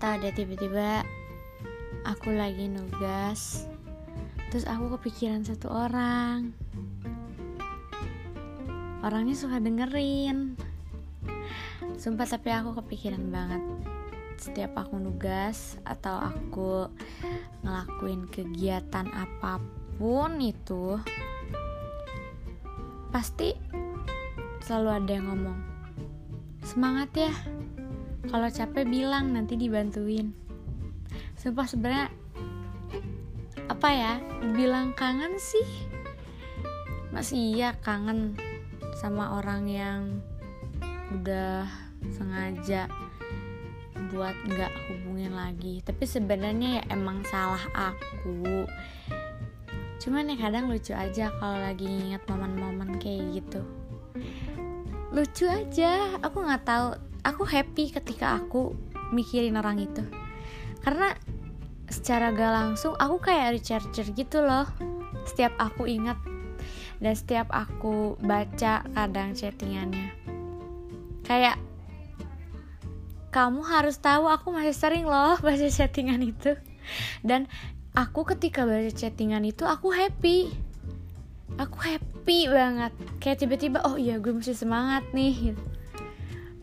tahu deh tiba-tiba aku lagi nugas terus aku kepikiran satu orang. Orangnya suka dengerin. Sumpah tapi aku kepikiran banget. Setiap aku nugas atau aku ngelakuin kegiatan apa pun itu pasti selalu ada yang ngomong semangat ya kalau capek bilang nanti dibantuin. Sumpah sebenarnya apa ya bilang kangen sih? Masih iya kangen sama orang yang udah sengaja buat nggak hubungin lagi. Tapi sebenarnya ya emang salah aku. Cuman ya kadang lucu aja kalau lagi inget momen-momen kayak gitu. Lucu aja aku nggak tahu aku happy ketika aku mikirin orang itu. Karena secara gak langsung aku kayak recharger gitu loh. Setiap aku ingat dan setiap aku baca kadang chattingannya. Kayak kamu harus tahu aku masih sering loh baca chattingan itu. Dan aku ketika baca chattingan itu aku happy. Aku happy banget. Kayak tiba-tiba oh iya gue mesti semangat nih gitu.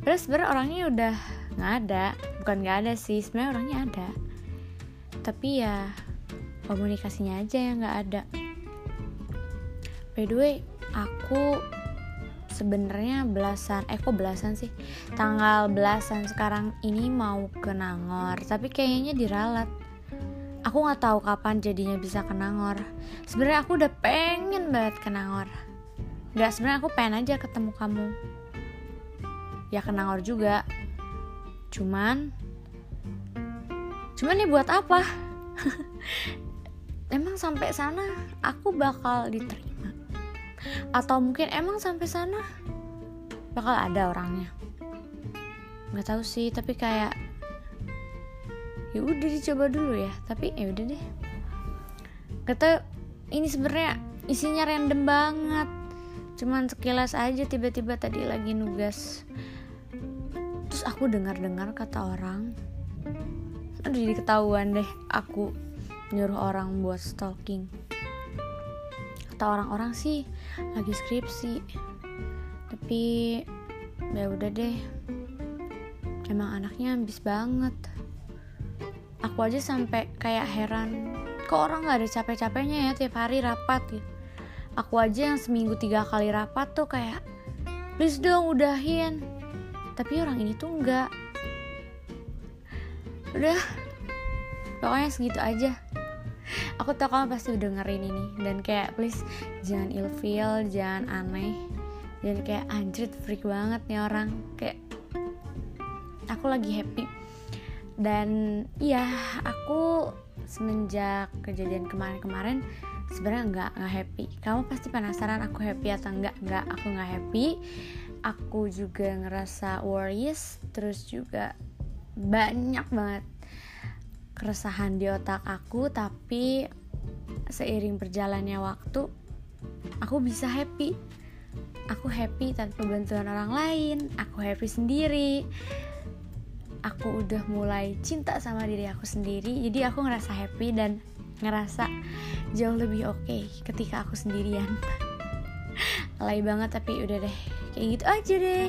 Terus sebenarnya orangnya udah nggak ada. Bukan nggak ada sih sebenarnya orangnya ada. Tapi ya komunikasinya aja yang nggak ada. By the way aku sebenarnya belasan eh kok belasan sih? Tanggal belasan sekarang ini mau ke Nangor tapi kayaknya diralat. Aku nggak tahu kapan jadinya bisa ke Nangor. Sebenarnya aku udah pengen banget ke Nangor. Nggak sebenarnya aku pengen aja ketemu kamu ya ke Nangor juga. Cuman cuman nih buat apa? Emang sampai sana aku bakal diterima? Atau mungkin emang sampai sana bakal ada orangnya? Nggak tahu sih tapi kayak ya udah dicoba dulu ya. Tapi ya udah deh. Kata ini sebenarnya isinya random banget. Cuman sekilas aja tiba-tiba tadi lagi nugas terus aku dengar-dengar kata orang aduh jadi ketahuan deh aku nyuruh orang buat stalking. Kata orang-orang sih lagi skripsi. Tapi ya udah deh. Emang anaknya ambis banget. Aku aja sampai kayak heran kok orang nggak ada capek-capeknya ya tiap hari rapat gitu aku aja yang seminggu tiga kali rapat tuh kayak please dong udahin tapi orang ini tuh enggak udah pokoknya segitu aja. Aku tau kamu pasti dengerin ini. Dan kayak please jangan ilfeel jangan aneh. Dan kayak anjrit freak banget nih orang. Kayak aku lagi happy. Dan iya aku semenjak kejadian kemarin-kemarin sebenarnya nggak nggak happy. Kamu pasti penasaran aku happy atau enggak nggak aku nggak happy aku juga ngerasa worries terus juga banyak banget keresahan di otak aku tapi seiring berjalannya waktu aku bisa happy. Aku happy tanpa bantuan orang lain aku happy sendiri. Aku udah mulai cinta sama diri aku sendiri jadi aku ngerasa happy dan ngerasa jauh lebih oke okay ketika aku sendirian. Alay banget tapi udah deh kayak gitu aja deh